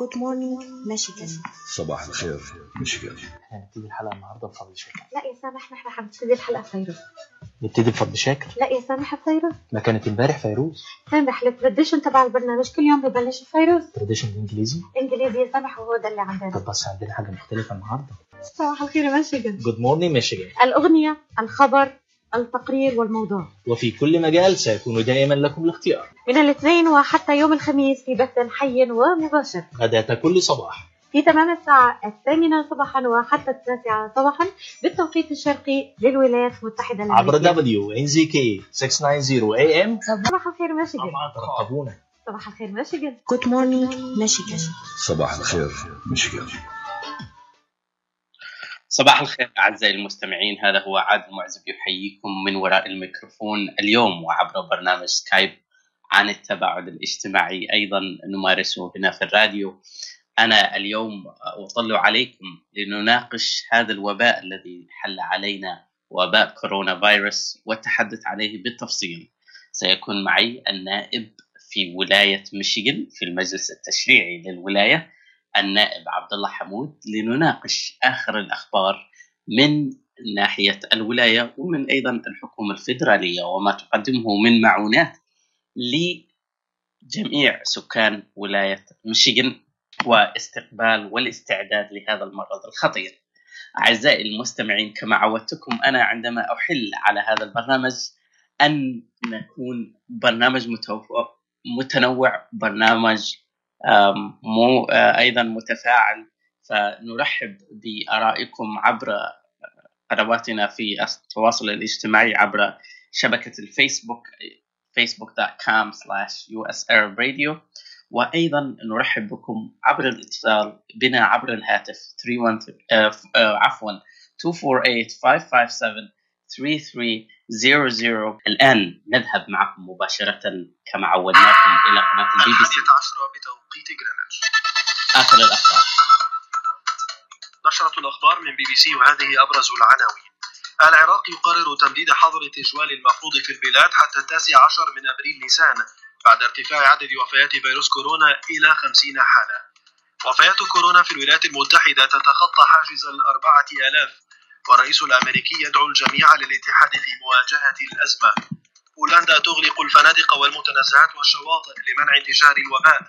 جود مورنينج ميشيغان صباح الخير ميشيغان هنبتدي الحلقة النهاردة بفضل شاكر. لا يا سامح نحن حنبتدي الحلقة فيروز نبتدي بفضل شاكر؟ لا يا سامح فيروز ما كانت امبارح فيروز. سامح التراديشن تبع البرنامج كل يوم ببلش فيروز تراديشن بالإنجليزي؟ إنجليزي يا سامح وهو ده اللي عندنا. طب بس عندنا حاجة مختلفة النهاردة. صباح الخير يا ميشيغان جود مورنينج ميشيغان الأغنية الخبر التقرير والموضوع. وفي كل مجال سيكون دائما لكم الاختيار. من الاثنين وحتى يوم الخميس في بث حي ومباشر. غداة كل صباح. في تمام الساعة الثامنة صباحا وحتى التاسعة صباحا بالتوقيت الشرقي للولايات المتحدة عبر الأمريكية دبليو ان زي كي 690 اي ام صباح الخير ميشيغان رقبونا صباح الخير. ميشيغان جود مورنينج ميشيغان صباح الخير ميشيغان صباح الخير أعزائي المستمعين هذا هو عادل معزب يحييكم من وراء الميكروفون اليوم وعبر برنامج سكايب عن التباعد الاجتماعي أيضا نمارسه هنا في الراديو. أنا اليوم أطلع عليكم لنناقش هذا الوباء الذي حل علينا وباء كورونا فيروس والتحدث عليه بالتفصيل. سيكون معي النائب في ولاية ميشيغان في المجلس التشريعي للولاية النائب عبد الله حمود لنناقش آخر الأخبار من ناحية الولاية ومن أيضا الحكومة الفيدرالية وما تقدمه من معونات لجميع سكان ولاية ميشيغان واستقبال والاستعداد لهذا المرض الخطير. أعزائي المستمعين كما عودتكم أنا عندما أحل على هذا البرنامج أن نكون برنامج متنوع برنامج مو آه، أيضا متفاعل. فنرحب بآرائكم عبر قنواتنا في التواصل الاجتماعي عبر شبكة الفيسبوك facebook.com slash usarab radio. وأيضا نرحب بكم عبر الاتصال بنا عبر الهاتف 31 آه، آه، عفوا 248 557 3300 الآن نذهب معكم مباشرة كما عودناكم إلى قناة البي بي سي. بتوقيت جرينتش آخر الأخبار. نشرة الأخبار من بي بي سي وهذه أبرز العناوين. العراق يقرر تمديد حظر التجوال المفروض في البلاد حتى التاسع عشر من أبريل نيسان بعد ارتفاع عدد وفيات فيروس كورونا إلى خمسين حالة. وفيات كورونا في الولايات المتحدة تتخطى حاجز الأربعة آلاف والرئيس الأمريكي يدعو الجميع للاتحاد في مواجهة الأزمة. هولندا تغلق الفنادق والمتنزهات والشواطئ لمنع انتشار الوباء.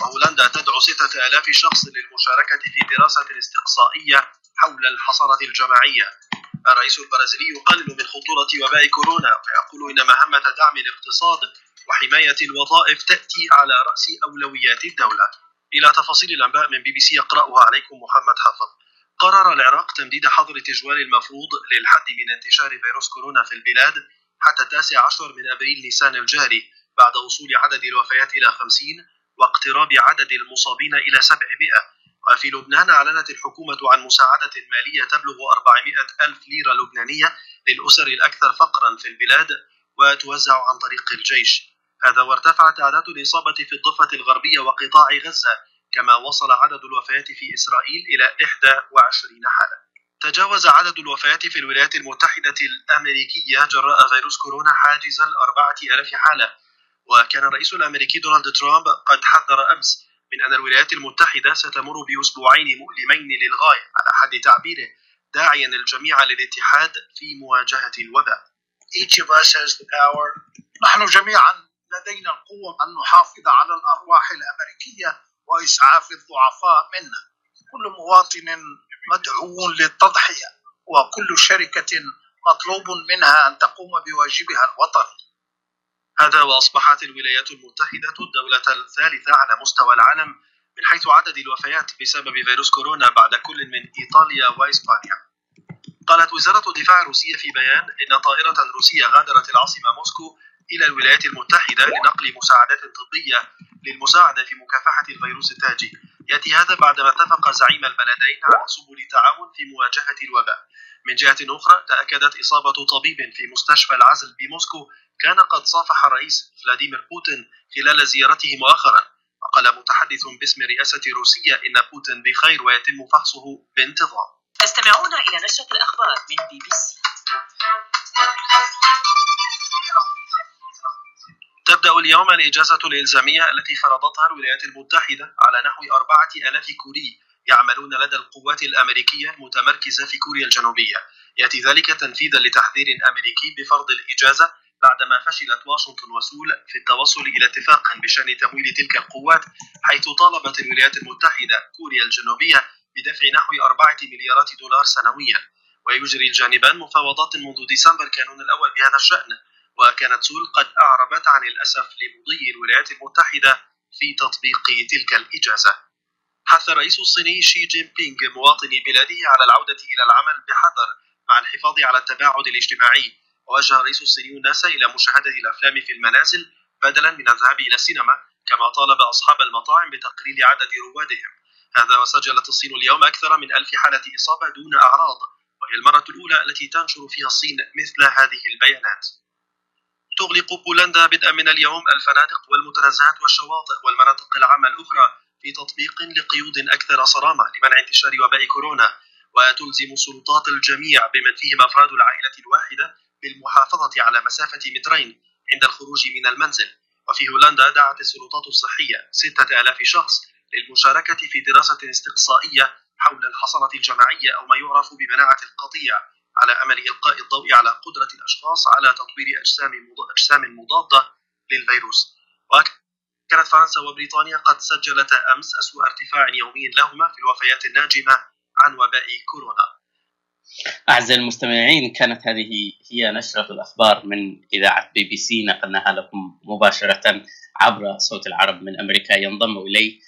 وهولندا تدعو ستة آلاف شخص للمشاركة في دراسة استقصائية حول الحصانة الجماعية. الرئيس البرازيلي يقلل من خطورة وباء كورونا ويقول إن مهمة دعم الاقتصاد وحماية الوظائف تأتي على رأس أولويات الدولة. إلى تفاصيل الأنباء من بي بي سي يقرأها عليكم محمد حافظ. قرر العراق تمديد حظر التجوال المفروض للحد من انتشار فيروس كورونا في البلاد حتى التاسع عشر من أبريل نيسان الجاري بعد وصول عدد الوفيات إلى 50 واقتراب عدد المصابين إلى 700 وفي لبنان أعلنت الحكومة عن مساعدة مالية تبلغ 400 ألف ليرة لبنانية للأسر الأكثر فقرا في البلاد وتوزع عن طريق الجيش. هذا وارتفعت أعداد الإصابة في الضفة الغربية وقطاع غزة كما وصل عدد الوفيات في إسرائيل إلى 21 حالة. تجاوز عدد الوفيات في الولايات المتحدة الأمريكية جراء فيروس كورونا حاجز الأربعة ألاف حالة. وكان الرئيس الأمريكي دونالد ترامب قد حذر أمس من أن الولايات المتحدة ستمر بأسبوعين مؤلمين للغاية على حد تعبيره داعيا الجميع للاتحاد في مواجهة الوباء. Each of us has the power. نحن جميعا لدينا القوة أن نحافظ على الأرواح الأمريكية وإسعاف الضعفاء منا. كل مواطن مدعو للتضحية وكل شركة مطلوب منها أن تقوم بواجبها الوطني. هذا وأصبحت الولايات المتحدة الدولة الثالثة على مستوى العالم من حيث عدد الوفيات بسبب فيروس كورونا بعد كل من إيطاليا وإسبانيا. قالت وزارة الدفاع الروسية في بيان إن طائرة روسية غادرت العاصمة موسكو إلى الولايات المتحدة لنقل مساعدات طبية للمساعدة في مكافحة الفيروس التاجي. يأتي هذا بعدما اتفق زعيم البلدين على سبل تعاون في مواجهة الوباء. من جهة أخرى تأكدت إصابة طبيب في مستشفى العزل بموسكو كان قد صافح الرئيس فلاديمير بوتين خلال زيارته مؤخرا وقال متحدث باسم رئاسة روسيا إن بوتين بخير ويتم فحصه بانتظام. تستمعون إلى نشرة الأخبار من بي بي سي. تبدأ تبدأ اليوم الإجازة الإلزامية التي فرضتها الولايات المتحدة على نحو أربعة ألاف كوري يعملون لدى القوات الأمريكية المتمركزة في كوريا الجنوبية. يأتي ذلك تنفيذا لتحذير أمريكي بفرض الإجازة بعدما فشلت واشنطن وسول في التوصل إلى اتفاق بشأن تمويل تلك القوات حيث طالبت الولايات المتحدة كوريا الجنوبية بدفع نحو أربعة مليارات دولار سنويا. ويجري الجانبان مفاوضات منذ ديسمبر كانون الأول بهذا الشأن. وكانت سول قد أعربت عن الأسف لمضي الولايات المتحدة في تطبيق تلك الإجازة. حث الرئيس الصيني شي جين بينغ مواطني بلاده على العودة إلى العمل بحذر مع الحفاظ على التباعد الاجتماعي. ووجه الرئيس الصيني الناس إلى مشاهدة الأفلام في المنازل بدلا من الذهاب إلى السينما كما طالب أصحاب المطاعم بتقليل عدد روادهم. هذا وسجلت الصين اليوم أكثر من ألف حالة إصابة دون أعراض وهي المرة الأولى التي تنشر فيها الصين مثل هذه البيانات. تغلق بولندا بدءا من اليوم الفنادق والمتنزهات والشواطئ والمناطق العامة الأخرى في تطبيق لقيود أكثر صرامة لمنع انتشار وباء كورونا وتلزم السلطات الجميع بمن فيهم أفراد العائلة الواحدة بالمحافظة على مسافة مترين عند الخروج من المنزل. وفي هولندا دعت السلطات الصحية ستة آلاف شخص للمشاركة في دراسة استقصائية حول الحصانة الجماعية أو ما يعرف بمناعة القطيع على أمل إلقاء الضوء على قدرة الأشخاص على تطوير أجسام أجسام مضادة للفيروس. وكانت فرنسا وبريطانيا قد سجلتا أمس أسوأ ارتفاع يومي لهما في الوفيات الناجمة عن وباء كورونا. أعزائي المستمعين كانت هذه هي نشرة الأخبار من إذاعة بي بي سي نقلناها لكم مباشرة عبر صوت العرب من أمريكا ينضم إلي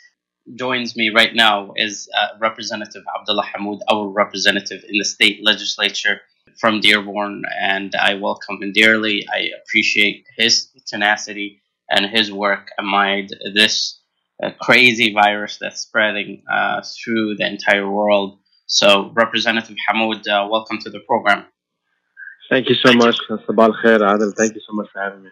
joins me right now is uh, Representative Abdullah Hamoud, our representative in the state legislature from Dearborn, and I welcome him dearly. I appreciate his tenacity and his work amid this uh, crazy virus that's spreading uh, through the entire world. So, Representative Hamoud, uh, welcome to the program. Thank you so much, Sabal Khair Adil. Thank you so much for having me.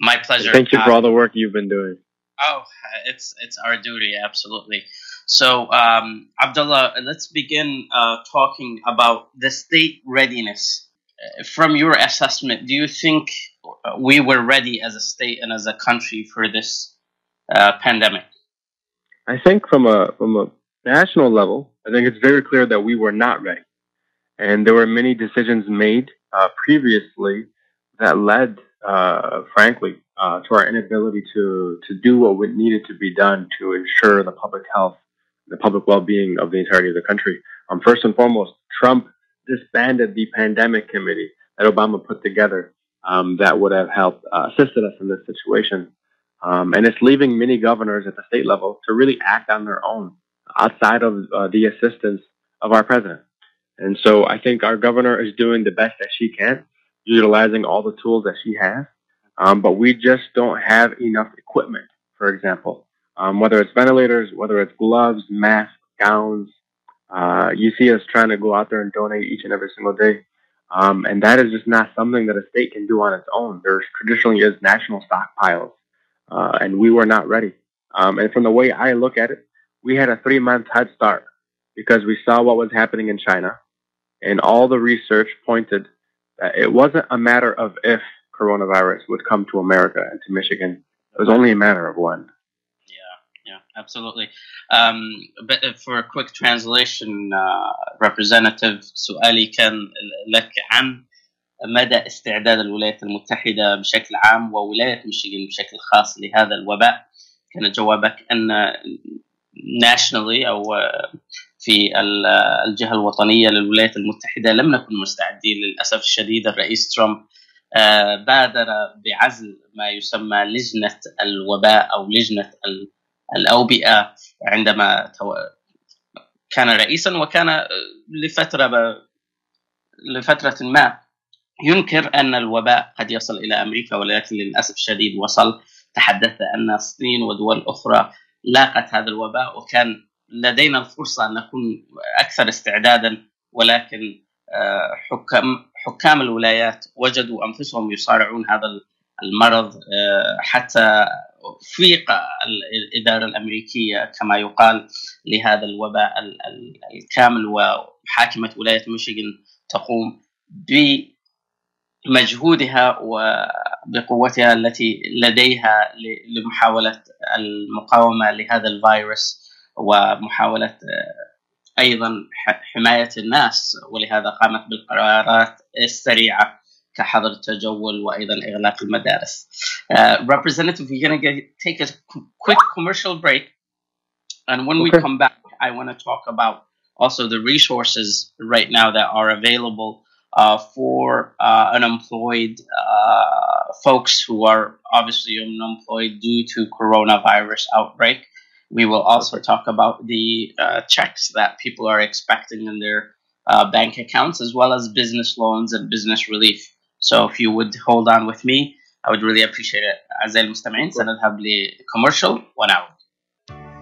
My pleasure. And thank you for Uh, all the work you've been doing. Oh, it's it's our duty, absolutely. So, um, Abdullah, let's begin uh, talking about the state readiness. Uh, From your assessment, do you think we were ready as a state and as a country for this uh, pandemic? I think from a from a national level, I think it's very clear that we were not ready, and there were many decisions made uh, previously that led, uh, frankly, uh, to our inability to to do what needed to be done to ensure the public health, the public well-being of the entirety of the country. Um, first and foremost, Trump disbanded the pandemic committee that Obama put together um, that would have helped uh, assisted us in this situation. Um, and it's leaving many governors at the state level to really act on their own outside of uh, the assistance of our president. And so I think our governor is doing the best that she can, utilizing all the tools that she has. Um, but we just don't have enough equipment, for example, um, whether it's ventilators, whether it's gloves, masks, gowns. Uh, you see us trying to go out there and donate each and every single day. Um, and that is just not something that a state can do on its own. There traditionally is national stockpiles, uh, and we were not ready. Um, and from the way I look at it, we had a three month head start because we saw what was happening in China, and all the research pointed that it wasn't a matter of if coronavirus would come to America and to Michigan. It was only a matter of when. Yeah, absolutely. Um, but for a quick translation, uh, Representative, سؤالي كان لك عن مدى استعداد الولايات المتحدة بشكل عام وولاية ميشيغان بشكل خاص لهذا الوباء كان جوابك أن nationally أو آه، في آه، الجهة الوطنية للولايات المتحدة لم نكن مستعدين للأسف الشديد. الرئيس ترامب آه، بادر بعزل ما يسمى لجنة الوباء أو لجنة الأوبئة عندما كان رئيسا وكان لفترة لفترة ما. ينكر أن الوباء قد يصل إلى أمريكا ولكن للأسف الشديد وصل. تحدث أن الصين ودول أخرى لاقت هذا الوباء وكان لدينا الفرصة أن نكون أكثر استعدادا ولكن آه، حكام حكام الولايات وجدوا أنفسهم يصارعون هذا المرض آه، حتى فيق الإدارة الأمريكية كما يقال لهذا الوباء ال- ال- الكامل وحاكمة ولاية ميشيغان تقوم بمجهودها و بقوتها التي لديها لمحاولة المقاومه لهذا الفيروس ومحاوله آه، أيضا حمايه الناس ولهذا قامت بالقرارات السريعه كحظر التجول وأيضا اغلاق المدارس. Uh, Representative, we're going to take a qu- quick commercial break. And when we Okay. come back, I want to talk about also the resources right now that are available uh, for uh, unemployed uh, folks who are obviously unemployed due to coronavirus outbreak. We will also talk about the uh, checks that people are expecting in their uh, bank accounts, as well as business loans and business relief. So if you would hold on with me, I would really appreciate it. أعزائي المستمعين سنذهب لكوميرشال ونعود.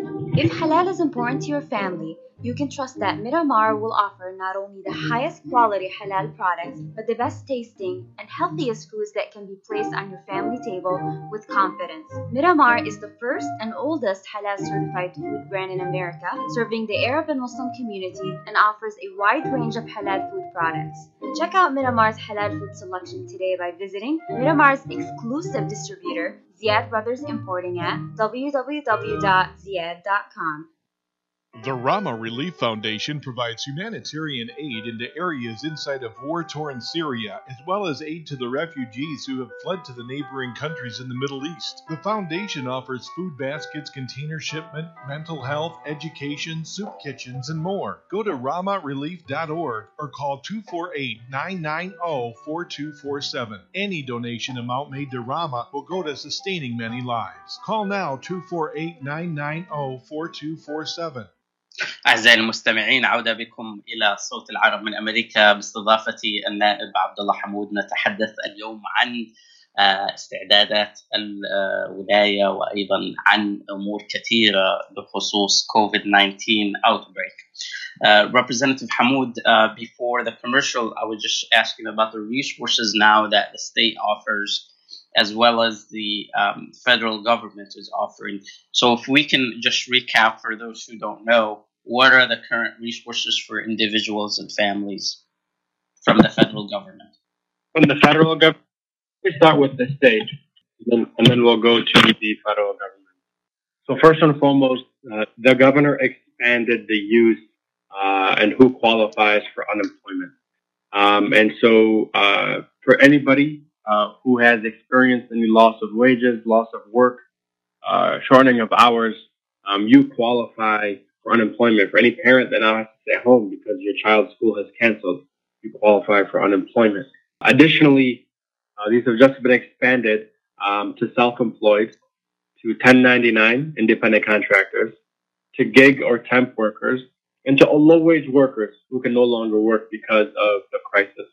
If halal is important to your family, you can trust that Miramar will offer not only the highest quality halal products, but the best tasting and healthiest foods that can be placed on your family table with confidence. Miramar is the first and oldest halal certified food brand in America, serving the Arab and Muslim community and offers a wide range of halal food products. Check out Miramar's halal food selection today by visiting Miramar's exclusive distributor, Ziyad Brothers Importing at www.ziyad.com. The Rama Relief Foundation provides humanitarian aid into areas inside of war torn Syria, as well as aid to the refugees who have fled to the neighboring countries in the Middle East. The foundation offers food baskets, container shipment, mental health, education, soup kitchens, and more. Go to ramarelief.org or call 248 990 4247. Any donation amount made to Rama will go to sustaining many lives. Call now 248 990 4247. أعزائي المستمعين عودة بكم إلى صوت العرب من أمريكا باستضافتي النائب عبد الله حمود نتحدث اليوم عن آه، استعدادات الولاية وأيضا عن أمور كثيرة بخصوص COVID-19 outbreak. Uh, Representative Hamoud, uh, before the commercial, I was just asking about the resources now that the state offers as well as the um, federal government is offering. So, if we can just recap for those who don't know, what are the current resources for individuals and families from the federal government? From the federal government, we start with the state, and then, and then we'll go to the federal government. So first and foremost, uh, the governor expanded the use uh, and who qualifies for unemployment. Um, and so uh, for anybody uh, who has experienced any loss of wages, loss of work, uh, shortening of hours, um, you qualify for unemployment. For any parent that now has to stay home because your child's school has canceled, you qualify for unemployment. Additionally, uh, these have just been expanded um, to self-employed, to 1099 independent contractors, to gig or temp workers, and to low-wage workers who can no longer work because of the crisis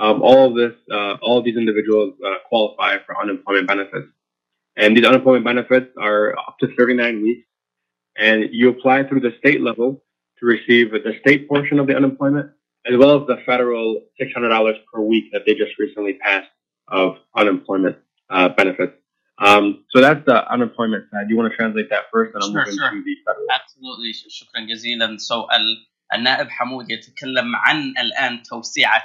Um, all of this, uh, all of these individuals uh, qualify for unemployment benefits, and these unemployment benefits are up to 39 weeks. And you apply through the state level to receive the state portion of the unemployment, as well as the federal $600 per week that they just recently passed of unemployment uh, benefits. Um, so that's the unemployment side. You want to translate that first, and I'll Sure, move sure. into the federal. Absolutely ش- شكرا جزيلا so ال- النائب حمود يتكلم عن الآن توسعة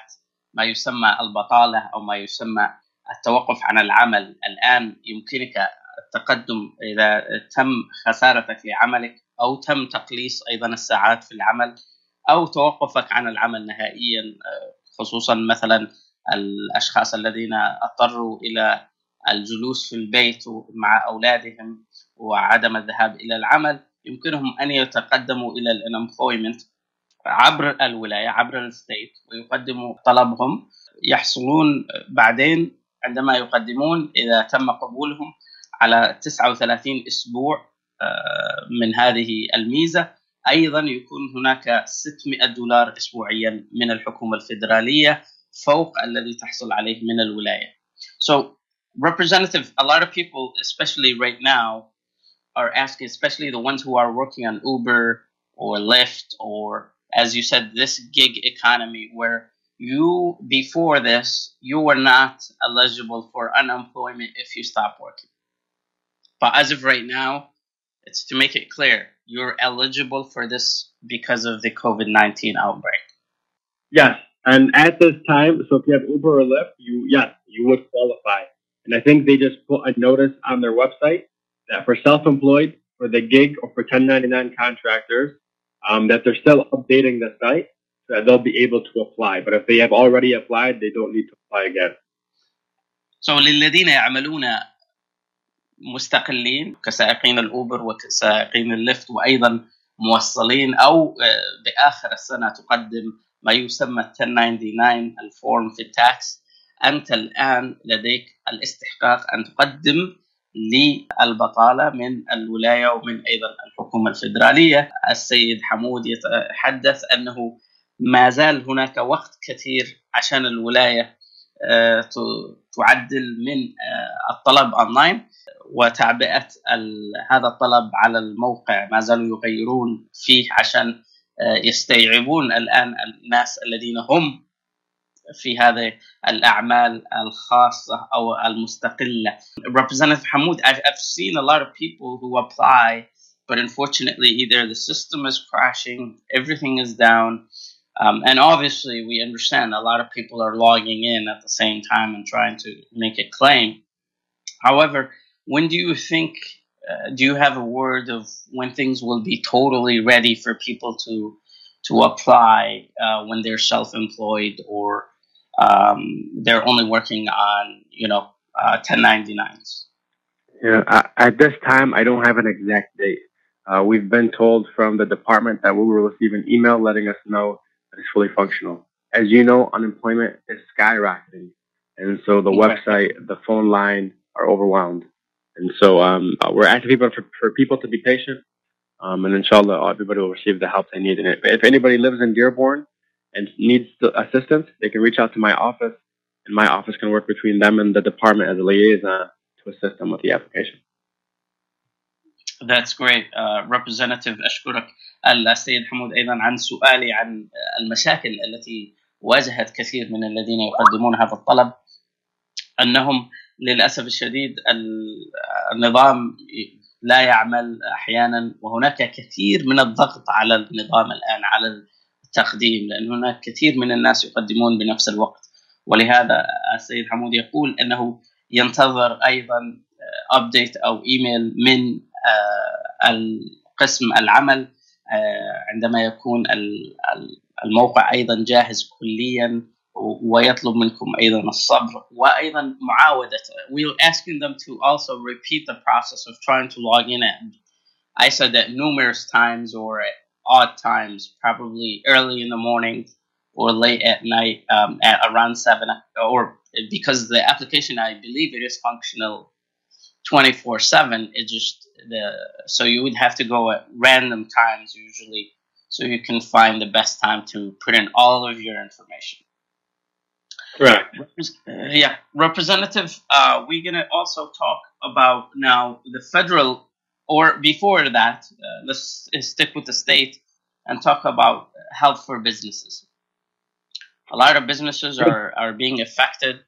ما يسمى البطالة أو ما يسمى التوقف عن العمل. الآن يمكنك التقدم إذا تم خسارتك لعملك أو تم تقليص أيضا الساعات في العمل أو توقفك عن العمل نهائيا خصوصا مثلا الأشخاص الذين أضطروا إلى الجلوس في البيت مع أولادهم وعدم الذهاب إلى العمل يمكنهم أن يتقدموا إلى الانمبلويمنت عبر الولاية عبر الستيت ويقدموا طلبهم يحصلون بعدين عندما يقدمون إذا تم قبولهم على 39 أسبوع آه، من هذه الميزة أيضا يكون هناك 600 دولار اسبوعيا من الحكومة الفيدرالية فوق الذي تحصل عليه من الولاية. So representative a lot of people especially right now are asking especially the ones who are working on Uber or Lyft or as you said this gig economy where you before this you were not eligible for unemployment if you stop working. But as of right now it's to make it clear you're eligible for this because of the COVID 19 outbreak. Yes, and at this time, so if you have Uber or Lyft, you yes, you would qualify. And I think they just put a notice on their website that for self-employed, for the gig, or for 1099 contractors, um, that they're still updating the site that they'll be able to apply. But if they have already applied, they don't need to apply again. So للذين يعملون مستقلين كسائقين الأوبر وكسائقين الليفت وأيضا موصلين أو آه، بآخر السنة تقدم ما يسمى 1099 الفورم في التاكس أنت الآن لديك الاستحقاق أن تقدم للبطالة من الولاية ومن أيضا الحكومة الفيدرالية. السيد حمود يتحدث أنه ما زال هناك وقت كثير عشان الولاية آه، تعدل من آه، الطلب أونلاين وتعبئة ال- هذا الطلب على الموقع. ما زالوا يغيرون فيه عشان آه، يستوعبون الآن الناس الذين هم في هذه الأعمال الخاصة أو المستقلة. Representative Hamoud, I've, I've seen a lot of people who apply, but unfortunately either the system is crashing, everything is down, um, and obviously we understand a lot of people are logging in at the same time and trying to make a claim. However, when do you think uh, do you have a word of when things will be totally ready for people to to apply uh, when they're self-employed or um, they're only working on you know uh, 1099s Yeah, at this time, I don't have an exact date. Uh, we've been told from the department that we will receive an email letting us know that it's fully functional. As you know, unemployment is skyrocketing, and so the website, the phone line are overwhelmed. And so um, uh, we're asking people for, for people to be patient, um, and inshallah, everybody will receive the help they need. And if, if anybody lives in Dearborn and needs the assistance, they can reach out to my office, and my office can work between them and the department as a liaison to assist them with the application. That's great uh, representative أشكرك السيد حمود أيضا عن سؤالي عن المشاكل التي واجهت كثير من الذين يقدمون هذا الطلب أنهم للأسف الشديد ال- النظام لا يعمل أحيانا وهناك كثير من الضغط على النظام الآن على التقديم لأن هناك كثير من الناس يقدمون بنفس الوقت. ولهذا السيد حمود يقول أنه ينتظر أيضا أبديت أو إيميل من آه، القسم العمل آه، عندما يكون ال- ال- الموقع أيضا جاهز كليا ويطلب منكم أيضا الصبر وأيضا معاودة. We're asking them to also repeat the process of trying to log in at I said that numerous times or odd times probably early in the morning or late at night um, at around 7 or because the application I believe it is functional 24 7 it just the so you would have to go at random times usually so you can find the best time to put in all of your information Correct. yeah, Representative, uh, we're going to also talk about now the federal, or before that, uh, let's stick with the state and talk about help for businesses. A lot of businesses are, are being affected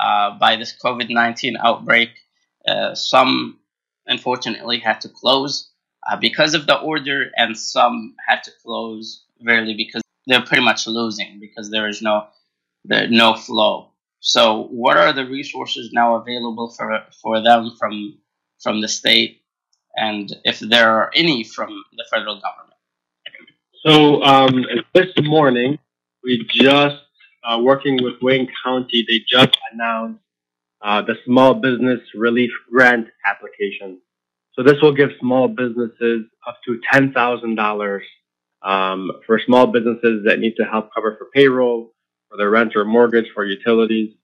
uh, by this COVID 19 outbreak. Uh, some, unfortunately, had to close uh, because of the order, and some had to close really because they're pretty much losing because there is no the no flow. So, what are the resources now available for for them from from the state, and if there are any from the federal government? So um, this morning, we just uh, working with Wayne County. They just announced uh, the Small Business Relief Grant application. So this will give small businesses up to $10,000 um, for small businesses that need to help cover for payroll, for their rent or mortgage, for utilities.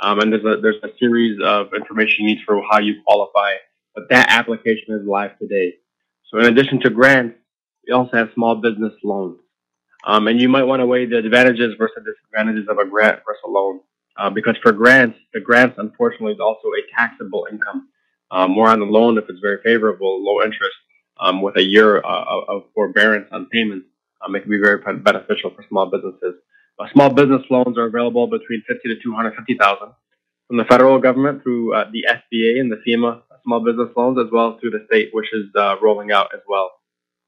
Um, and there's a, there's a series of information you need for how you qualify. But that application is live today. So in addition to grants, we also have small business loans. Um, and you might want to weigh the advantages versus disadvantages of a grant versus a loan. Uh, because for grants, the grants unfortunately is also a taxable income. Um, more on the loan if it's very favorable, low interest, um, with a year uh, of forbearance on payments, um, it can be very beneficial for small businesses. Uh, small business loans are available between 50 to 250,000 from the federal government through uh, the SBA and the FEMA small business loans, as well as through the state, which is uh, rolling out as well.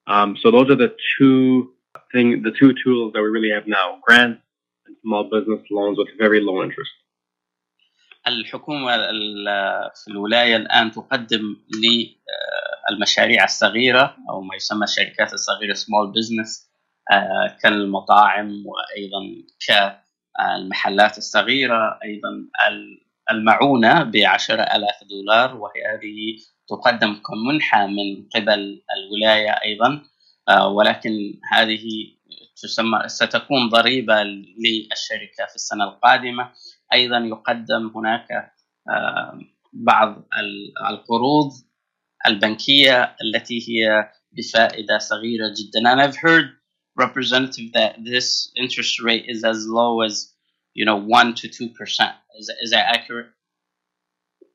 Um, so those are the two thing, the two tools that we really have now: grants and small business loans with very low interest. الحكومة في الولاية الآن تقدم للمشاريع الصغيرة أو ما يسمى الشركات الصغيرة small business كالمطاعم وأيضا كالمحلات الصغيرة أيضا المعونة بعشرة ألاف دولار وهي هذه تقدم كمنحة من قبل الولاية أيضا. ولكن هذه تسمى ستكون ضريبة للشركة في السنة القادمة. أيضا يقدم هناك بعض القروض البنكية التي هي بفائدة صغيرة جدا. And I've heard representative that this interest rate is as low as you know one to two percent. Is, is that accurate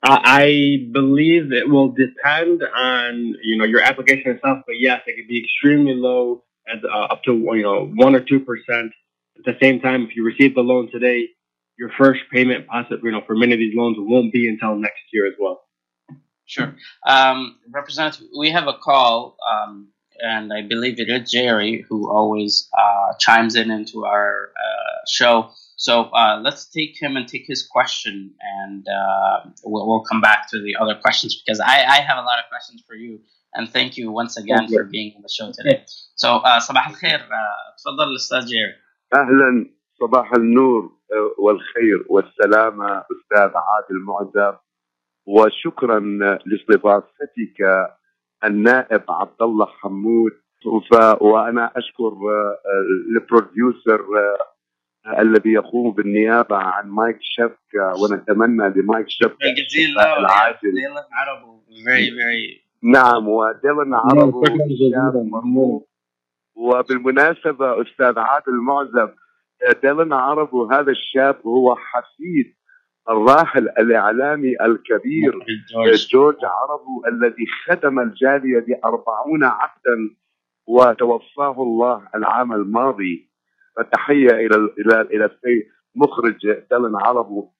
I believe it will depend on you know your application itself, but yes, it could be extremely low, at uh, up to you know one or two percent. At the same time, if you receive the loan today, your first payment, possibly you know for many of these loans, won't be until next year as well. Sure, um, Representative, we have a call, um, and I believe it is Jerry who always uh, chimes in into our uh, show. So uh, let's take him and take his question, and uh, we'll, we'll, come back to the other questions because I, I, have a lot of questions for you. And thank you once again for being on the show today. So uh, صباح الخير تفضل الأستاذ جيري. أهلا صباح النور والخير والسلامة أستاذ عادل معزب وشكرا لاستضافتك النائب عبد الله حمود وأنا أشكر البروديوسر الذي يقوم بالنيابة عن مايك شفكة ونتمنى لمايك شفكة جزيلا العاجل. عربو. Very very. نعم وديلان عربو وبالمناسبة أستاذ عادل معزب ديلان عربو هذا الشاب هو حفيد الراحل الإعلامي الكبير جورج. عربو الذي خدم الجالية لأربعون عقدا وتوفاه الله العام الماضي. فتحيه إلى إلى إلى السيد مخرج دلن عربو.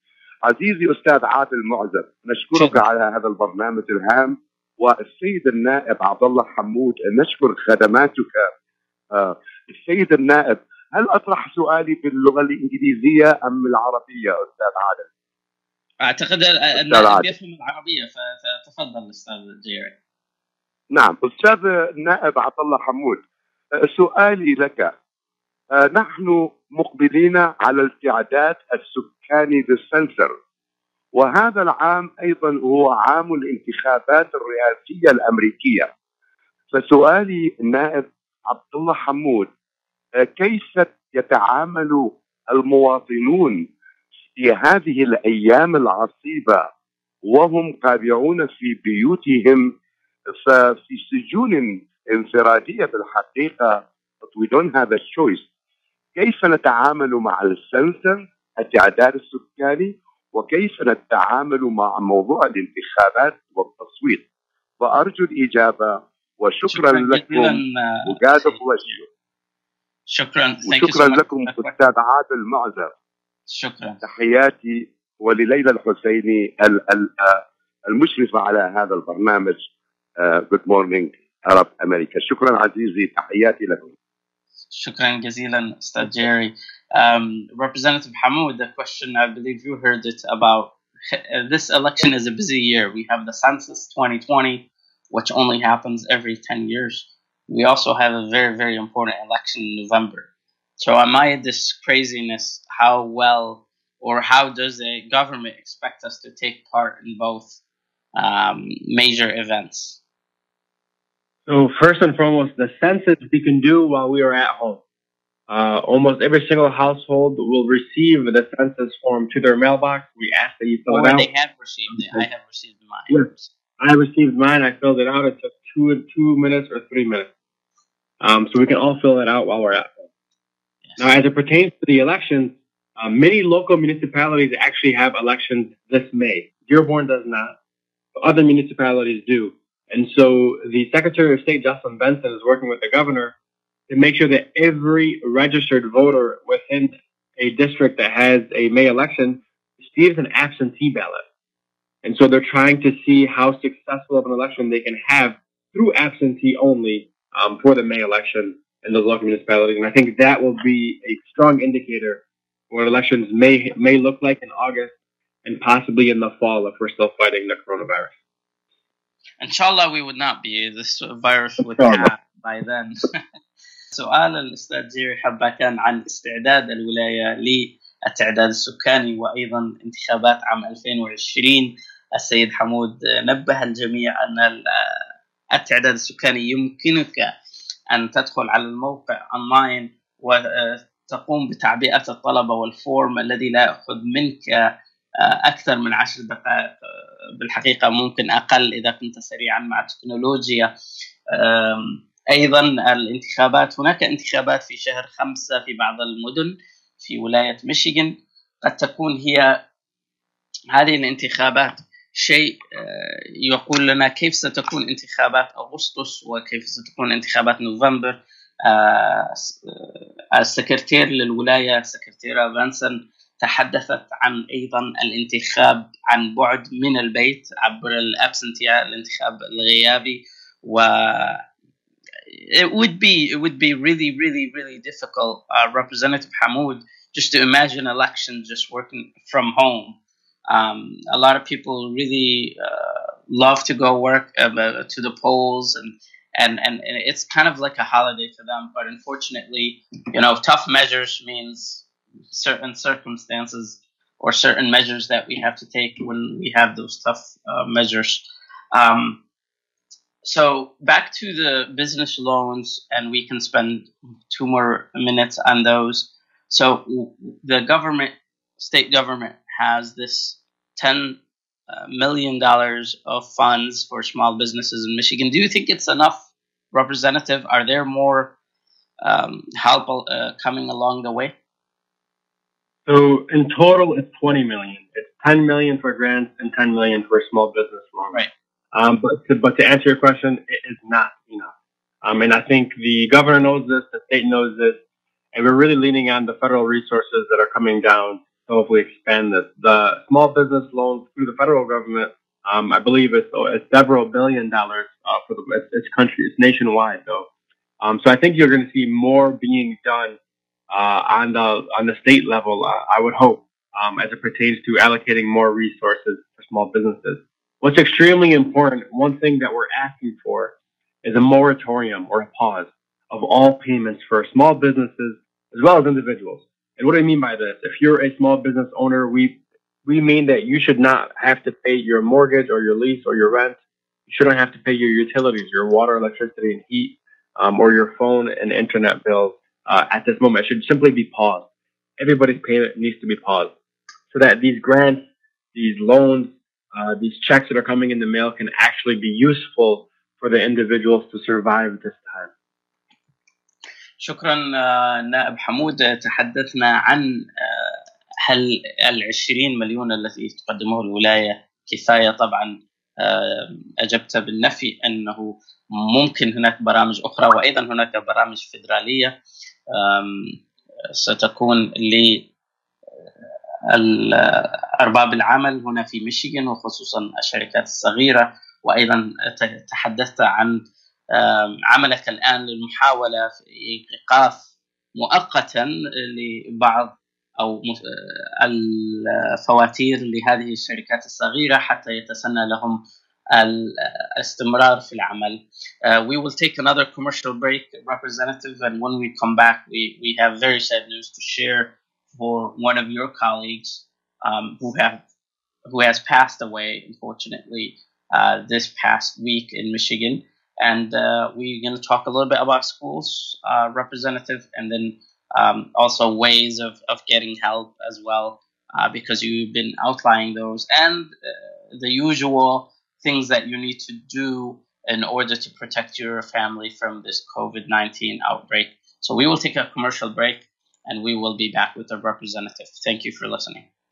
عزيزي أستاذ عادل معزب نشكرك شكرا. على هذا البرنامج الهام. والسيد النائب عبد الله حمود نشكر خدماتك. آه، السيد النائب هل أطرح سؤالي باللغة الإنجليزية أم العربية أستاذ عادل؟ أعتقد. النائب يفهم العربية فتفضل أستاذ جيري. نعم أستاذ النائب عبد الله حمود سؤالي لك. آه، نحن مقبلين على التعداد السكاني للسنسر وهذا العام أيضا هو عام الانتخابات الرئاسية الأمريكية. فسؤالي النائب عبد الله حمود آه، كيف يتعامل المواطنون في هذه الأيام العصيبة وهم قابعون في بيوتهم ففي سجون انفرادية بالحقيقة we don't have a choice. كيف نتعامل مع السنسر التعداد السكاني؟ وكيف نتعامل مع موضوع الانتخابات والتصويت؟ فارجو الإجابة. وشكرا شكرا لكم. بلس شكرا. وشكرا. لكم أستاذ عادل معزب. شكرا تحياتي ولليلى الحسيني ال- ال- آه، المشرفه على هذا البرنامج جود مورنينج عرب أمريكا شكرا عزيزي تحياتي لكم شكرا جزيلا أستاذ جيري um, representative Hamoud the question I believe you heard it about this election is a busy year we have the census 2020 which only happens every 10 years we also have a very very important election in November so amid this craziness how well or how does the government expect us to take part in both um, major events? So first and foremost, the census we can do while we are at home. Uh, almost every single household will receive the census form to their mailbox. We ask that you fill Or it out. they have received it. I have received mine. Yes. I received mine. I filled it out. It took two two minutes or three minutes. Um, so we can all fill it out while we're at home. Now, as it pertains to the elections, uh, many local municipalities actually have elections this May. Dearborn does not. but Other municipalities do. And so the Secretary of State, Jocelyn Benson, is working with the governor to make sure that every registered voter within a district that has a May election receives an absentee ballot. And so they're trying to see how successful of an election they can have through absentee only um, for the May election in those local municipalities. And I think that will be a strong indicator for what elections may may look like in August and possibly in the fall if we're still fighting the coronavirus. inshallah we would not be this virus would Inshallah. have by then سؤال الاستاذ جيري حبه كان عن استعداد الولايه للتعداد السكاني وايضا انتخابات عام 2020 السيد حمود نبه الجميع ان ال- التعداد السكاني يمكنك أن تدخل على الموقع اونلاين وتقوم بتعبئة الطلبة والفورم الذي لا يأخذ منك أكثر من عشر دقائق بالحقيقة ممكن أقل إذا كنت سريعا مع التكنولوجيا. أيضا الانتخابات هناك انتخابات في شهر خمسة في بعض المدن في ولاية ميشيغان. قد تكون هي هذه الانتخابات شيء آه، يقول لنا كيف ستكون انتخابات أغسطس وكيف ستكون انتخابات نوفمبر. آه، آه، السكرتير للولاية سكرتيرة فانسون تحدثت عن أيضا الانتخاب عن بعد من البيت عبر الابسنتي الانتخاب الغيابي. و it would be it would be really really really difficult. Uh, representative Hamoud just to imagine elections just working from home. Um, a lot of people really uh, love to go work uh, to the polls and, and and and it's kind of like a holiday for them but unfortunately you know tough measures means certain circumstances or certain measures that we have to take when we have those tough uh, measures. Um, so back to the business loans and we can spend two more minutes on those. So the government state government has this 10 uh, million dollars of funds for small businesses in michigan do you think it's enough representative are there more um, help uh, coming along the way So in total, it's 20 million. It's 10 million for grants and 10 million for small business loans. Right. Um, but to, but to answer your question, it is not enough. Um, and I think the governor knows this, the state knows this, and we're really leaning on the federal resources that are coming down to we expand this. The small business loans through the federal government, um, I believe it's, it's several billion dollars uh, for the it's, it's country, it's nationwide though. Um, so I think you're going to see more being done uh, on the on the state level. Uh, I would hope um, as it pertains to allocating more resources for small businesses. What's extremely important, one thing that we're asking for, is a moratorium or a pause of all payments for small businesses as well as individuals. And what do I mean by this? If you're a small business owner, we we mean that you should not have to pay your mortgage or your lease or your rent. You shouldn't have to pay your utilities, your water, electricity, and heat, um, or your phone and internet bills uh, at this moment. It should simply be paused. Everybody's payment needs to be paused so that these grants, these loans, uh, these checks that are coming in the mail can actually be useful for the individuals to survive this time. شكرا آه، نائب حمود. تحدثنا عن آه، هل العشرين مليون التي تقدمه الولاية كفاية؟ طبعا آه، أجبت بالنفي أنه ممكن هناك برامج أخرى وأيضا هناك برامج فيدرالية ستكون لأرباب العمل هنا في ميشيغان وخصوصا الشركات الصغيرة. وأيضا تحدثت عن عملك الآن للمحاولة في إيقاف مؤقتا لبعض مس- الفواتير لهذه الشركات الصغيرة حتى يتسنى لهم الاستمرار في العمل. Uh, we will take another commercial break, representative, and when we come back, we, we have very sad news to share for one of your colleagues um, who have who has passed away, unfortunately, uh, this past week in Michigan. And uh, we're going to talk a little bit about schools uh, representative and then um, also ways of, of getting help as well, uh, because you've been outlining those and uh, the usual things that you need to do in order to protect your family from this COVID 19 outbreak. So we will take a commercial break and we will be back with the representative. Thank you for listening.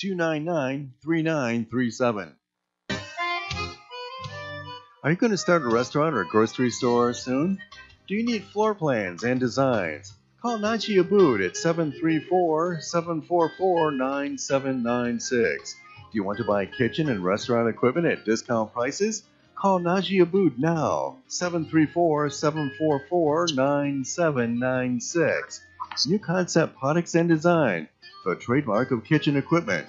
299 3937. Are you going to start a restaurant or a grocery store soon? Do you need floor plans and designs? Call Naji Abood at 734 744 9796. Do you want to buy kitchen and restaurant equipment at discount prices? Call Naji Abood now, 734 744 9796. New Concept Products and Design, the trademark of kitchen equipment.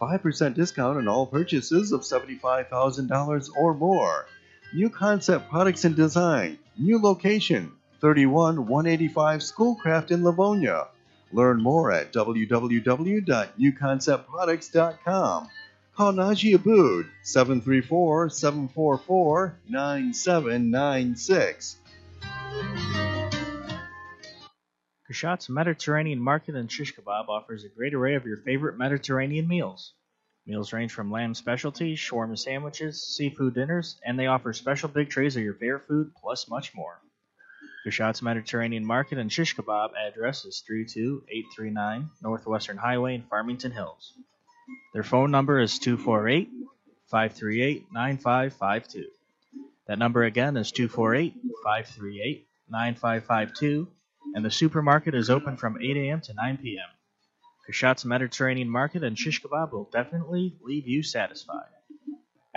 5% discount on all purchases of $75,000 or more. New Concept Products and Design, new location, 31 185 Schoolcraft in Livonia. Learn more at www.newconceptproducts.com. Call Naji Abood 734 744 9796. Kashat's Mediterranean Market and Shish Kebab offers a great array of your favorite Mediterranean meals. Meals range from lamb specialties, shawarma sandwiches, seafood dinners, and they offer special big trays of your favorite food, plus much more. Kashat's Mediterranean Market and Shish Kebab address is 32839 Northwestern Highway in Farmington Hills. Their phone number is 248 538 9552. That number again is 248 538 9552, and the supermarket is open from 8 a.m. to 9 p.m. Kashat's Mediterranean Market and Shish Kebab will definitely leave you satisfied.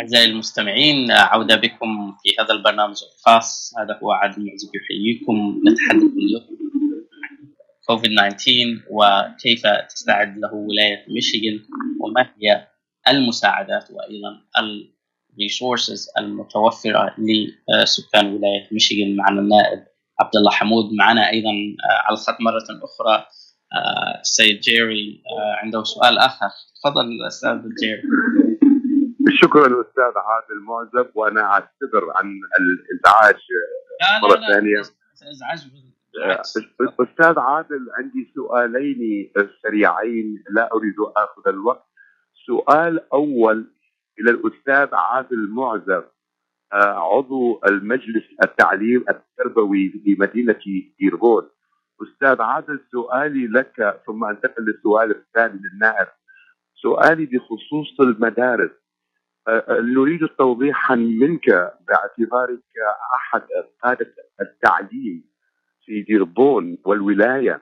أعزائي المستمعين عودة بكم في هذا البرنامج الخاص هذا هو عادل المعزب يحييكم نتحدث اليوم عن كوفيد 19 وكيف تستعد له ولاية ميشيغان وما هي المساعدات وأيضا الريسورسز المتوفرة لسكان ولاية ميشيغان معنا النائب عبد الله حمود معنا أيضا على الخط مرة أخرى السيد جيري عنده سؤال آخر. تفضل أستاذ جيري. شكرا أستاذ عادل معزب وأنا أعتذر عن الإزعاج لا مرة لا لا ثانية إزعاج أستاذ عادل عندي سؤالين سريعين لا أريد أخذ الوقت. سؤال أول إلى الأستاذ عادل معزب. آه، عضو المجلس التعليم التربوي بمدينه ديربون أستاذ عادل سؤالي لك ثم أنتقل للسؤال الثاني للنائب. سؤالي بخصوص المدارس. نريد توضيحا منك باعتبارك أحد قاده التعليم في ديربون والولاية.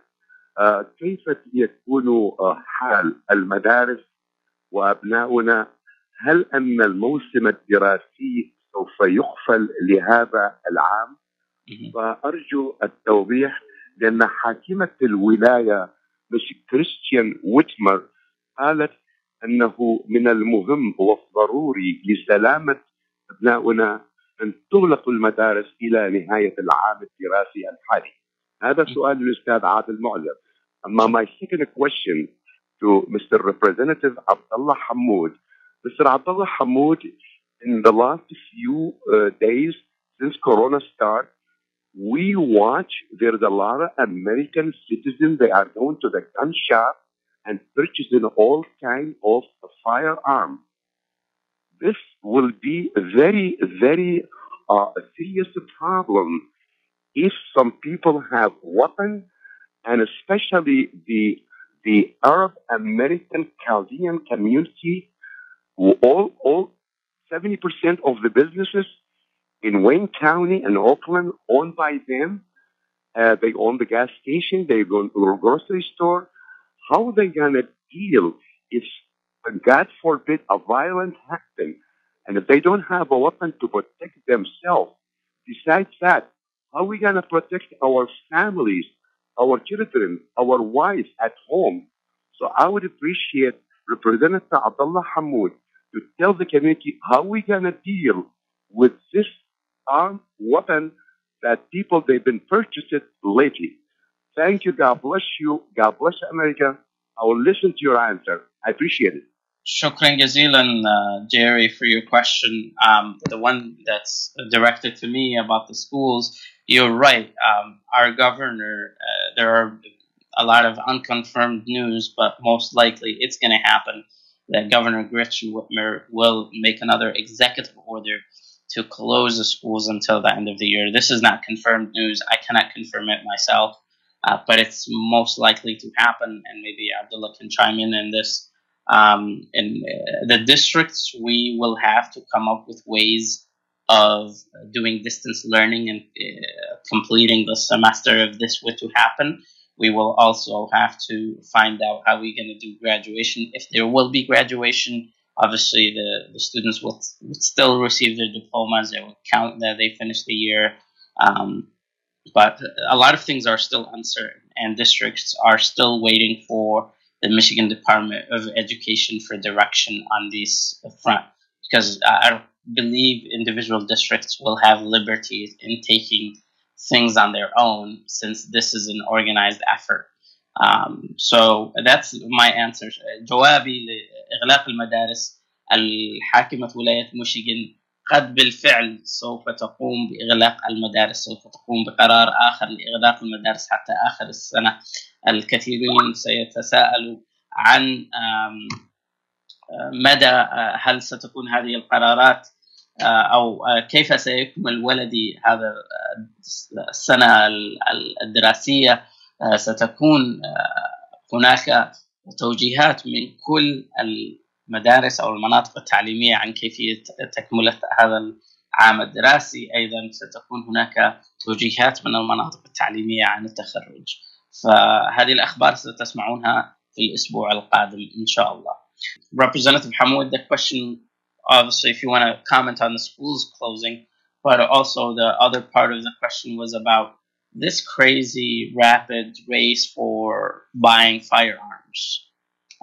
كيف يكون حال المدارس وأبناؤنا؟ هل أن الموسم الدراسي سوف يقفل لهذا العام؟ فارجو التوضيح لأن حاكمة الولاية مش كريستيان ويتمر قالت أنه من المهم والضروري لسلامة أبنائنا أن تغلق المدارس إلى نهاية العام الدراسي الحالي. هذا سؤال للاستاذ عادل معلم. أما my second question to Mr. Representative Abdullah Hamoud. Mr. Abdullah Hamoud, in the last few uh, days since Corona started, we watch there's a lot of American citizens, they are going to the gun shop and purchasing all kind of firearms. this will be a very, very uh, serious problem if some people have weapons, and especially the the Arab American Chaldean community, all all seventy percent of the businesses in Wayne County and Oakland owned by them. Uh, they own the gas station, they own the grocery store. How are they gonna deal if, God forbid, a violent happens, and if they don't have a weapon to protect themselves? Besides that, how are we gonna protect our families, our children, our wives at home? So I would appreciate Representative Abdullah Hammoud to tell the community how we're gonna deal with this armed weapon that people they've been purchased lately. Thank you. God bless you. God bless America. I will listen to your answer. I appreciate it. Shukran jazilan, uh, Jerry, for your question. Um, the one that's directed to me about the schools, you're right. Um, our governor, uh, there are a lot of unconfirmed news, but most likely it's going to happen that Governor Gretchen Whitmer will make another executive order to close the schools until the end of the year. This is not confirmed news. I cannot confirm it myself, uh, but it's most likely to happen, and maybe Abdullah can chime in in this. Um, in uh, the districts, we will have to come up with ways of doing distance learning and uh, completing the semester if this were to happen. We will also have to find out how we're going to do graduation. If there will be graduation, obviously the, the students will, will still receive their diplomas. They will count that they finished the year. Um, but a lot of things are still uncertain, and districts are still waiting for the Michigan Department of Education for direction on this front because I believe individual districts will have liberty in taking things on their own since this is an organized effort. Um, so that's my answer. جوابي لإغلاق المدارس الحاكمة ولاية ميشيغان قد بالفعل سوف تقوم بإغلاق المدارس سوف تقوم بقرار آخر لإغلاق المدارس حتى آخر السنة الكثيرين سيتساءلوا عن مدى هل ستكون هذه القرارات أو كيف سيكمل ولدي هذا السنة الدراسية؟ ستكون هناك توجيهات من كل المدارس أو المناطق التعليمية عن كيفية تكملة هذا العام الدراسي. أيضا ستكون هناك توجيهات من المناطق التعليمية عن التخرج. فهذه الأخبار ستسمعونها في الأسبوع القادم إن شاء الله. Representative Hamoud, the question obviously, if you want to comment on the schools closing, but also the other part of the question was about this crazy rapid race for buying firearms.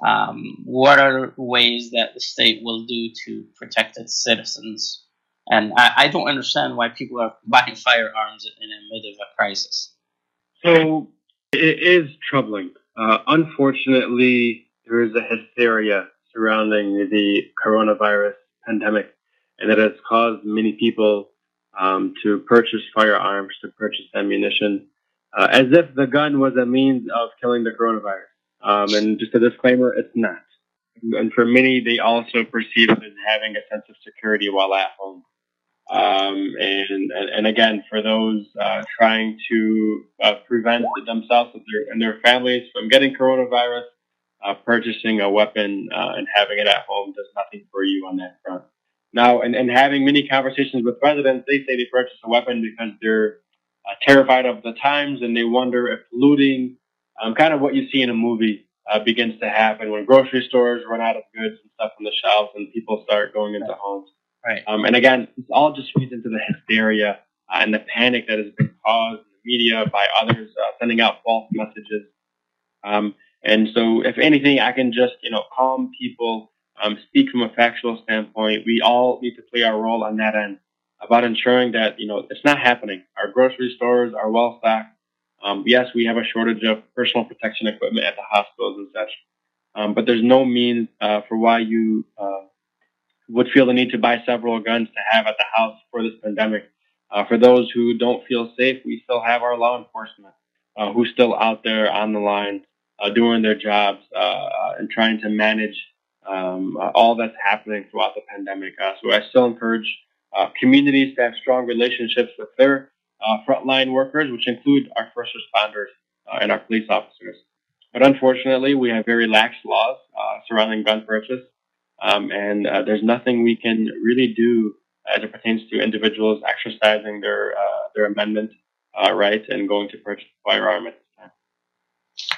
Um, what are ways that the state will do to protect its citizens? And I, I don't understand why people are buying firearms in the middle of a crisis. So it is troubling. Uh, unfortunately, there is a hysteria surrounding the coronavirus pandemic, and it has caused many people um, to purchase firearms, to purchase ammunition, uh, as if the gun was a means of killing the coronavirus. Um, and just a disclaimer, it's not. And for many, they also perceive it as having a sense of security while at home. Um, and, and again, for those uh, trying to uh, prevent themselves and their, and their families from getting coronavirus, uh, purchasing a weapon uh, and having it at home does nothing for you on that front. Now, and, and having many conversations with residents, they say they purchase a weapon because they're uh, terrified of the times and they wonder if looting, um, kind of what you see in a movie, uh, begins to happen when grocery stores run out of goods and stuff on the shelves and people start going into homes. Right. Um, and again, this all just feeds into the hysteria uh, and the panic that has been caused in the media by others uh, sending out false messages. Um, and so, if anything, I can just you know calm people, um, speak from a factual standpoint. We all need to play our role on that end about ensuring that you know it's not happening. Our grocery stores are well stocked. Um, yes, we have a shortage of personal protection equipment at the hospitals and such, um, but there's no means uh, for why you uh, would feel the need to buy several guns to have at the house for this pandemic. Uh, for those who don't feel safe, we still have our law enforcement uh, who's still out there on the line doing their jobs uh, and trying to manage um, uh, all that's happening throughout the pandemic. Uh, so I still encourage uh, communities to have strong relationships with their uh, frontline workers, which include our first responders uh, and our police officers. But unfortunately, we have very lax laws uh, surrounding gun purchase, um, and uh, there's nothing we can really do as it pertains to individuals exercising their uh, their amendment uh, right and going to purchase a firearm at.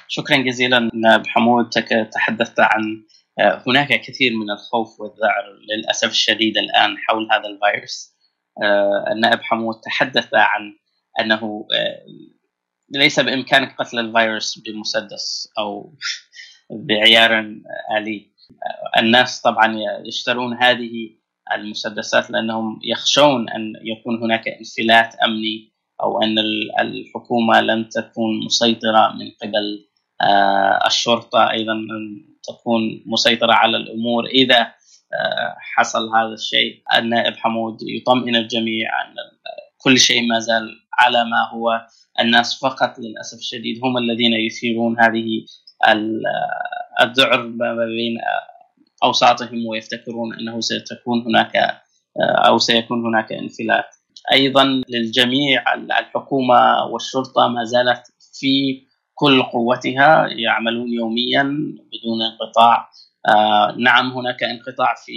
شكرا جزيلا نائب حمود تك- تحدثت عن آه، هناك كثير من الخوف والذعر للأسف الشديد الآن حول هذا الفيروس. آه، النائب حمود تحدث عن أنه آه، ليس بإمكانك قتل الفيروس بمسدس أو بعيار آه، الناس طبعا يشترون هذه المسدسات لأنهم يخشون أن يكون هناك انفلات أمني أو أن ال- الحكومة لن تكون مسيطرة من قبل آه، الشرطة أيضا أن تكون مسيطرة على الأمور إذا آه، حصل هذا الشيء النائب حمود يطمئن الجميع أن كل شيء ما زال على ما هو الناس فقط للأسف الشديد هم الذين يثيرون هذه ال- الذعر ما بين أوساطهم ويفتكرون أنه ستكون هناك أو سيكون هناك انفلات. أيضا للجميع الحكومة والشرطه ما زالت في كل قوتها يعملون يوميا بدون انقطاع. آه، نعم هناك انقطاع في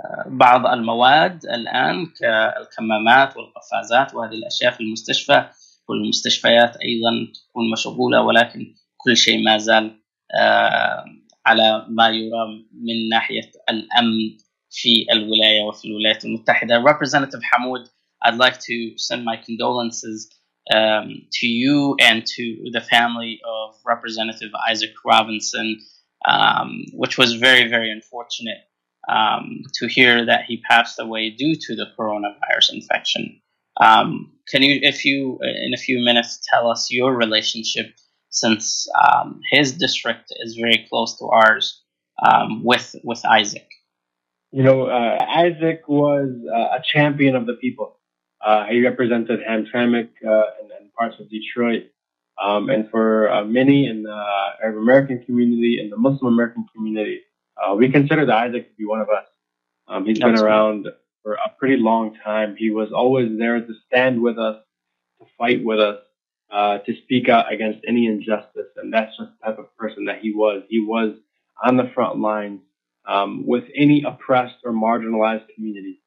آه، بعض المواد الآن كالكمامات والقفازات وهذه الأشياء في المستشفى والمستشفيات أيضا تكون مشغولة ولكن كل شيء ما زال آه، على ما يرام من ناحية الأمن في الولاية وفي الولايات المتحدة. Representative Hammoud, I'd like to send my condolences um, to you and to the family of Representative Isaac Robinson, um, which was very, very unfortunate um, to hear that he passed away due to the coronavirus infection. Um, can you, if you, uh, in a few minutes, tell us your relationship since um, his district is very close to ours um, with with Isaac? You know, uh, Isaac was uh, a champion of the people. Uh, he represented Hamtramck uh, and, and parts of Detroit. Um, and for uh, many in the Arab American community and the Muslim American community, uh, we consider Isaac to be one of us. Um, he's been Absolutely. around for a pretty long time. He was always there to stand with us, to fight with us, uh, to speak out against any injustice. And that's just the type of person that he was. He was on the front lines um, with any oppressed or marginalized community.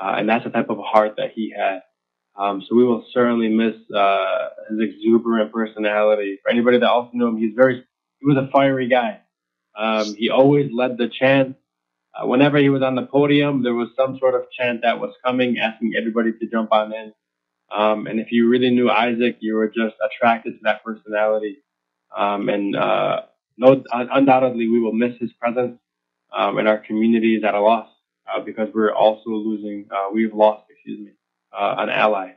Uh, and that's the type of heart that he had. Um, so we will certainly miss uh, his exuberant personality. For anybody that also knew him, he's very he was a fiery guy. Um, he always led the chant. Uh, whenever he was on the podium, there was some sort of chant that was coming, asking everybody to jump on in. Um, and if you really knew Isaac, you were just attracted to that personality. Um, and uh, no, undoubtedly, we will miss his presence um, and our community is at a loss uh, because we're also losing. Uh, we've lost, excuse me, uh, an ally.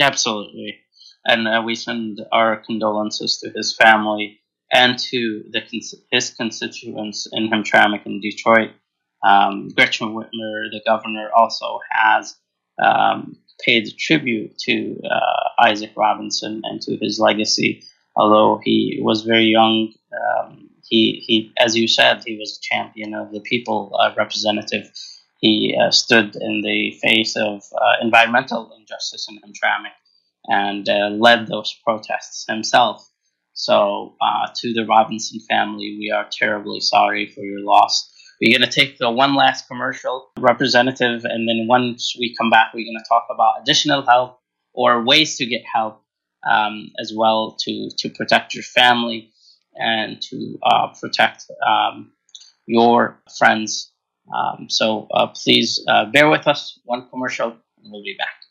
Absolutely. And uh, we send our condolences to his family and to the his constituents in Hamtramck and Detroit. Um, Gretchen Whitmer, the governor, also has um, paid tribute to uh, Isaac Robinson and to his legacy. Although he was very young, um, he, he, as you said, he was a champion of the people, uh, representative. He uh, stood in the face of uh, environmental injustice in Hamtramck and uh, led those protests himself. So, uh, to the Robinson family, we are terribly sorry for your loss. We're going to take the one last commercial representative, and then once we come back, we're going to talk about additional help or ways to get help um, as well to, to protect your family and to uh, protect um, your friends. Um, so, uh, please uh, bear with us. One commercial, and we'll be back.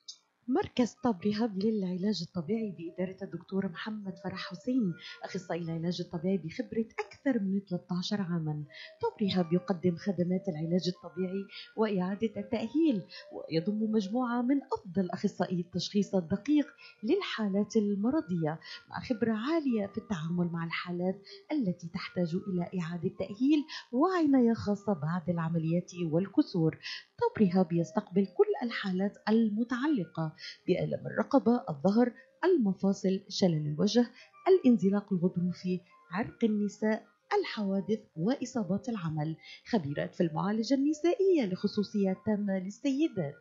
مركز طب رهاب للعلاج الطبيعي بإدارة الدكتور محمد فرح حسين أخصائي العلاج الطبيعي بخبرة أكثر من 13 عاما. طب رهاب يقدم خدمات العلاج الطبيعي وإعادة التأهيل ويضم مجموعة من أفضل أخصائي التشخيص الدقيق للحالات المرضية مع خبرة عالية في التعامل مع الحالات التي تحتاج إلى إعادة تأهيل وعناية خاصة بعد العمليات والكسور. طب رهاب يستقبل كل الحالات المتعلقة بألم الرقبة، الظهر، المفاصل، شلل الوجه، الانزلاق الغضروفي، عرق النساء، الحوادث وإصابات العمل. خبيرات في المعالجة النسائية لخصوصيات تامة للسيدات.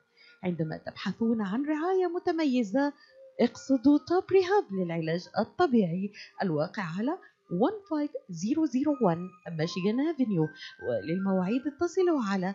عندما تبحثون عن رعاية متميزة اقصدوا توب ريهاب للعلاج الطبيعي. الواقع على 15001 ميشيغان افنيو وللمواعيد اتصلوا على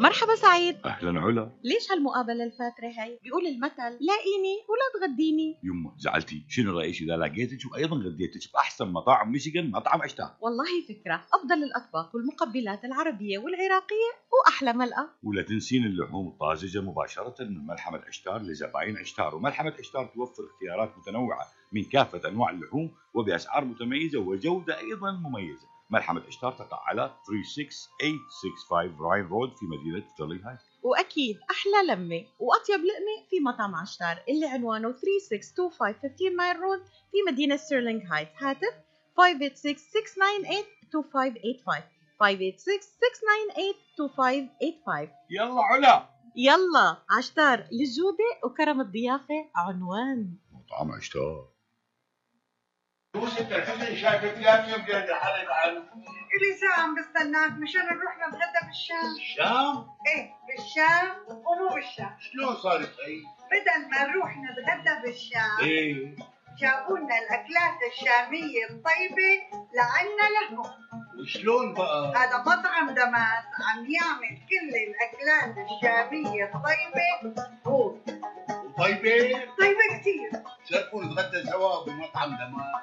مرحبا سعيد. أهلا علا. ليش هالمقابلة الفاترة هي؟ بيقول المثل لاقيني ولا تغديني. يمه زعلتي. شنو رأيك إذا لقيتك وأيضا غديتك بأحسن مطاعم ميشيغان مطعم عشتار والله فكرة. أفضل الأطباق والمقبلات العربية والعراقية وأحلى ملقا ولا تنسين اللحوم الطازجة مباشرة من ملحمة عشتار لزباين عشتار. وملحمة عشتار توفر اختيارات متنوعة من كافة أنواع اللحوم وبأسعار متميزة وجودة أيضا مميزة. ملحمه عشتار تقع على 36865 راين رود في مدينة ستيرلينغ هايت وأكيد أحلى لمة وأطيب لقمة في مطعم عشتار اللي عنوانه 3625 15 مايل رود في مدينة ستيرلينغ هايت هاتف 586-698-2585 586-698-2585 يلا علا. يلا عشتار للجودة وكرم الضيافة عنوان. مطعم عشتار. يوسف الحزن شايفك لا يمكن الحلقة عنه إلي ساعة عم بستناك مشان نروح نتغدى بالشام الشام؟ إيه بالشام ومو بالشام شلون صارت هي؟ بدل ما نروح نتغدى بالشام إيه. جابوا لنا الأكلات الشامية الطيبة لعنا لهم. وشلون بقى؟ هذا مطعم دماس عم يعمل كل الأكلات الشامية الطيبة. هو. طيبة؟ طيبة كتير. شرفوا نتغدى سوا بمطعم دمار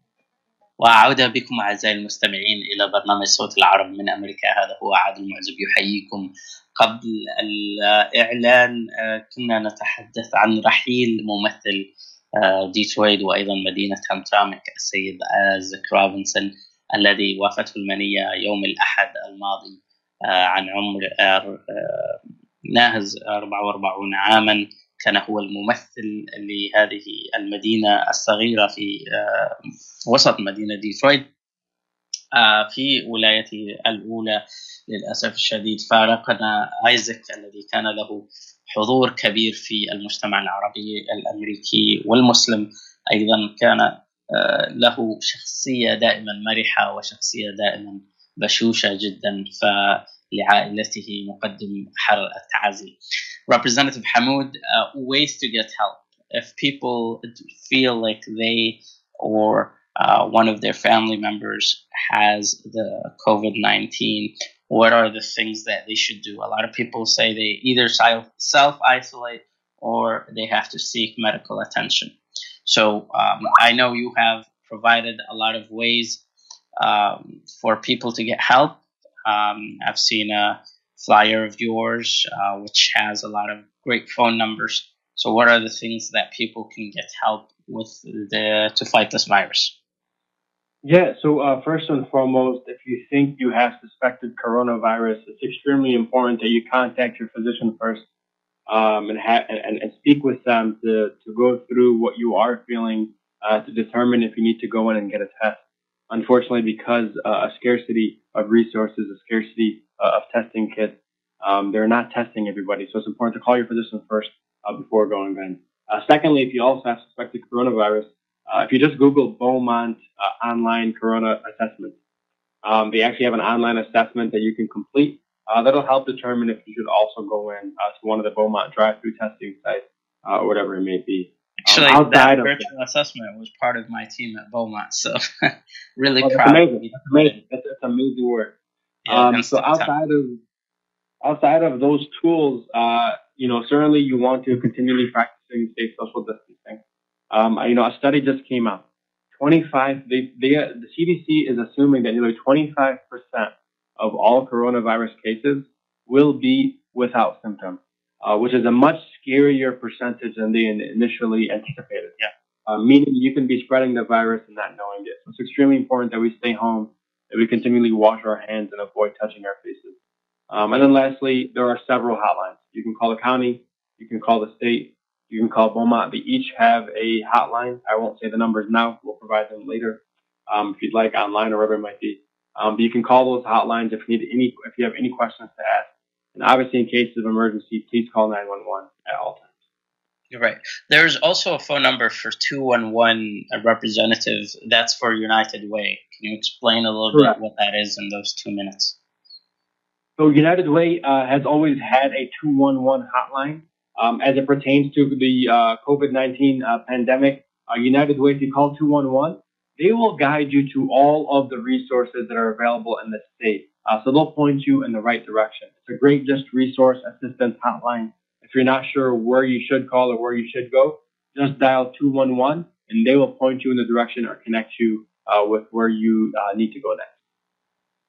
وعودة بكم أعزائي المستمعين إلى برنامج صوت العرب من أمريكا. هذا هو عادل المعزب يحييكم. قبل الإعلان آه، كنا نتحدث عن رحيل ممثل آه، ديترويت وأيضا مدينة هامترامك السيد آزك رابنسون الذي وافته المنية يوم الأحد الماضي آه، عن عمر ناهز 44 عاما. كان هو الممثل لهذه المدينة الصغيرة في وسط مدينة ديترويت. في ولايته الأولى للأسف الشديد فارقنا آيزك الذي كان له حضور كبير في المجتمع العربي الأمريكي والمسلم. أيضا كان له شخصية دائما مرحة وشخصية دائما بشوشة جدا فلعائلته نقدم حر التعازي. Representative Hammoud, uh, ways to get help. If people feel like they or uh, one of their family members has the COVID 19, what are the things that they should do? A lot of people say they either self isolate or they have to seek medical attention. So um, I know you have provided a lot of ways um, for people to get help. Um, I've seen a flyer of yours, uh, which has a lot of great phone numbers. So, what are the things that people can get help with the, to fight this virus? Yeah, so uh, first and foremost, if you think you have suspected coronavirus, it's extremely important that you contact your physician first um, and, ha- and, and speak with them to, to go through what you are feeling uh, to determine if you need to go in and get a test. Unfortunately, because uh, a scarcity of resources, a scarcity uh, of testing kits, um, they're not testing everybody. So it's important to call your physician first uh, before going in. Uh, secondly, if you also have suspected coronavirus, uh, if you just Google Beaumont uh, online corona assessment, um, they actually have an online assessment that you can complete. That'll help determine if you should also go in to one of the Beaumont drive-through testing sites or whatever it may be. Actually, um, that virtual assessment was part of my team at Beaumont, so really oh, that's proud. Amazing. That's amazing. That's, that's amazing work. Yeah, um, so outside of outside of those tools, uh, you know, certainly you want to continually practicing safe social distancing. Um, you know, a study just came out. 25, they, they, the CDC is assuming that nearly 25% of all coronavirus cases will be without symptoms, uh, which is a much scarier percentage than they initially anticipated. Yeah. Uh, meaning you can be spreading the virus and not knowing it. So it's extremely important that we stay home, that we continually wash our hands and avoid touching our faces. Um, and then lastly, there are several hotlines. You can call the county, you can call the state, you can call Beaumont. They each have a hotline. I won't say the numbers now. We'll provide them later um, if you'd like online or wherever it might be. Um, but you can call those hotlines if you need any, if you have any questions to ask. And obviously, in case of emergency, please call 911 at all times. You're right. There's also a phone number for 211 a representative. That's for United Way. Can you explain a little Correct. bit what that is in those two minutes? So United Way uh, has always had a 211 hotline. Um, as it pertains to the uh, COVID-19 uh, pandemic, uh, United Way, if you call 211, they will guide you to all of the resources that are available in the state. Uh, so they'll point you in the right direction. It's a great just resource assistance hotline. If you're not sure where you should call or where you should go, just dial 211 and they will point you in the direction or connect you uh, with where you uh, need to go next.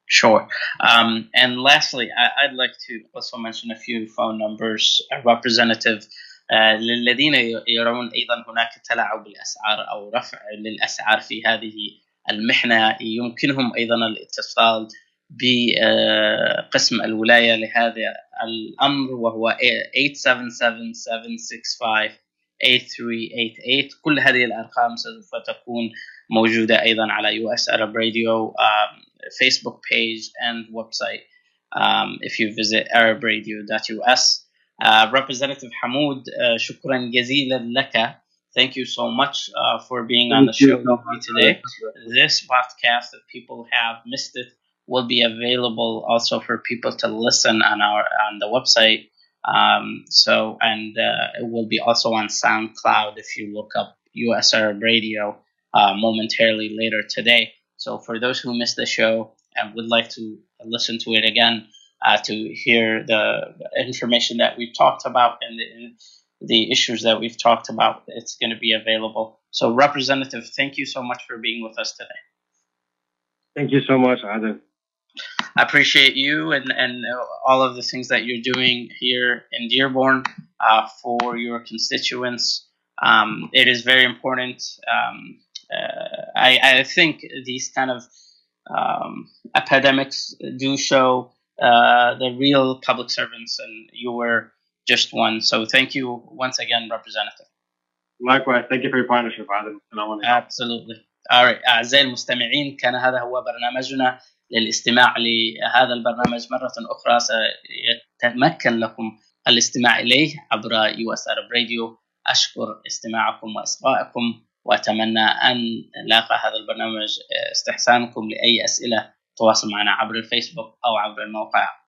Sure. Um, and lastly, I, Would like to also mention a few phone numbers. A representative uh, للذين يرون أيضا هناك تلاعب بالأسعار أو رفع للأسعار في هذه المحنة يمكنهم أيضا الاتصال بقسم الولاية لهذا الأمر وهو 877-765-8388 كل هذه الأرقام سوف تكون موجودة أيضا على US Arab Radio um, Facebook page and website um, if you visit arabradio.us uh, Representative Hamoud uh, شكرا جزيلا لك Thank you so much uh, for being on the show with me today. This podcast, if people have missed it, will be available also for people to listen on our on the website. Um, so and uh, it will be also on SoundCloud if you look up US Arab Radio uh, momentarily later today. So for those who missed the show and would like to listen to it again, uh, to hear the information that we've talked about and the, the issues that we've talked about, it's going to be available. So, Representative, thank you so much for being with us today. Thank you so much, Adel. I appreciate you and, and all of the things that you're doing here in Dearborn uh, for your constituents. Um, it is very important. Um, uh, I, I, think these kind of um, epidemics do show uh, the real public servants, and you were just one. So thank you once again, Representative. Likewise, thank you for your partnership, Adel. Absolutely. All right, أعزائي المستمعين كان هذا هو برنامجنا للاستماع لهذا البرنامج مرة أخرى سيتمكن لكم الاستماع إليه عبر يو اس راديو أشكر استماعكم وإصغائكم وأتمنى أن لاقى هذا البرنامج استحسانكم لأي أسئلة تواصل معنا عبر الفيسبوك أو عبر الموقع.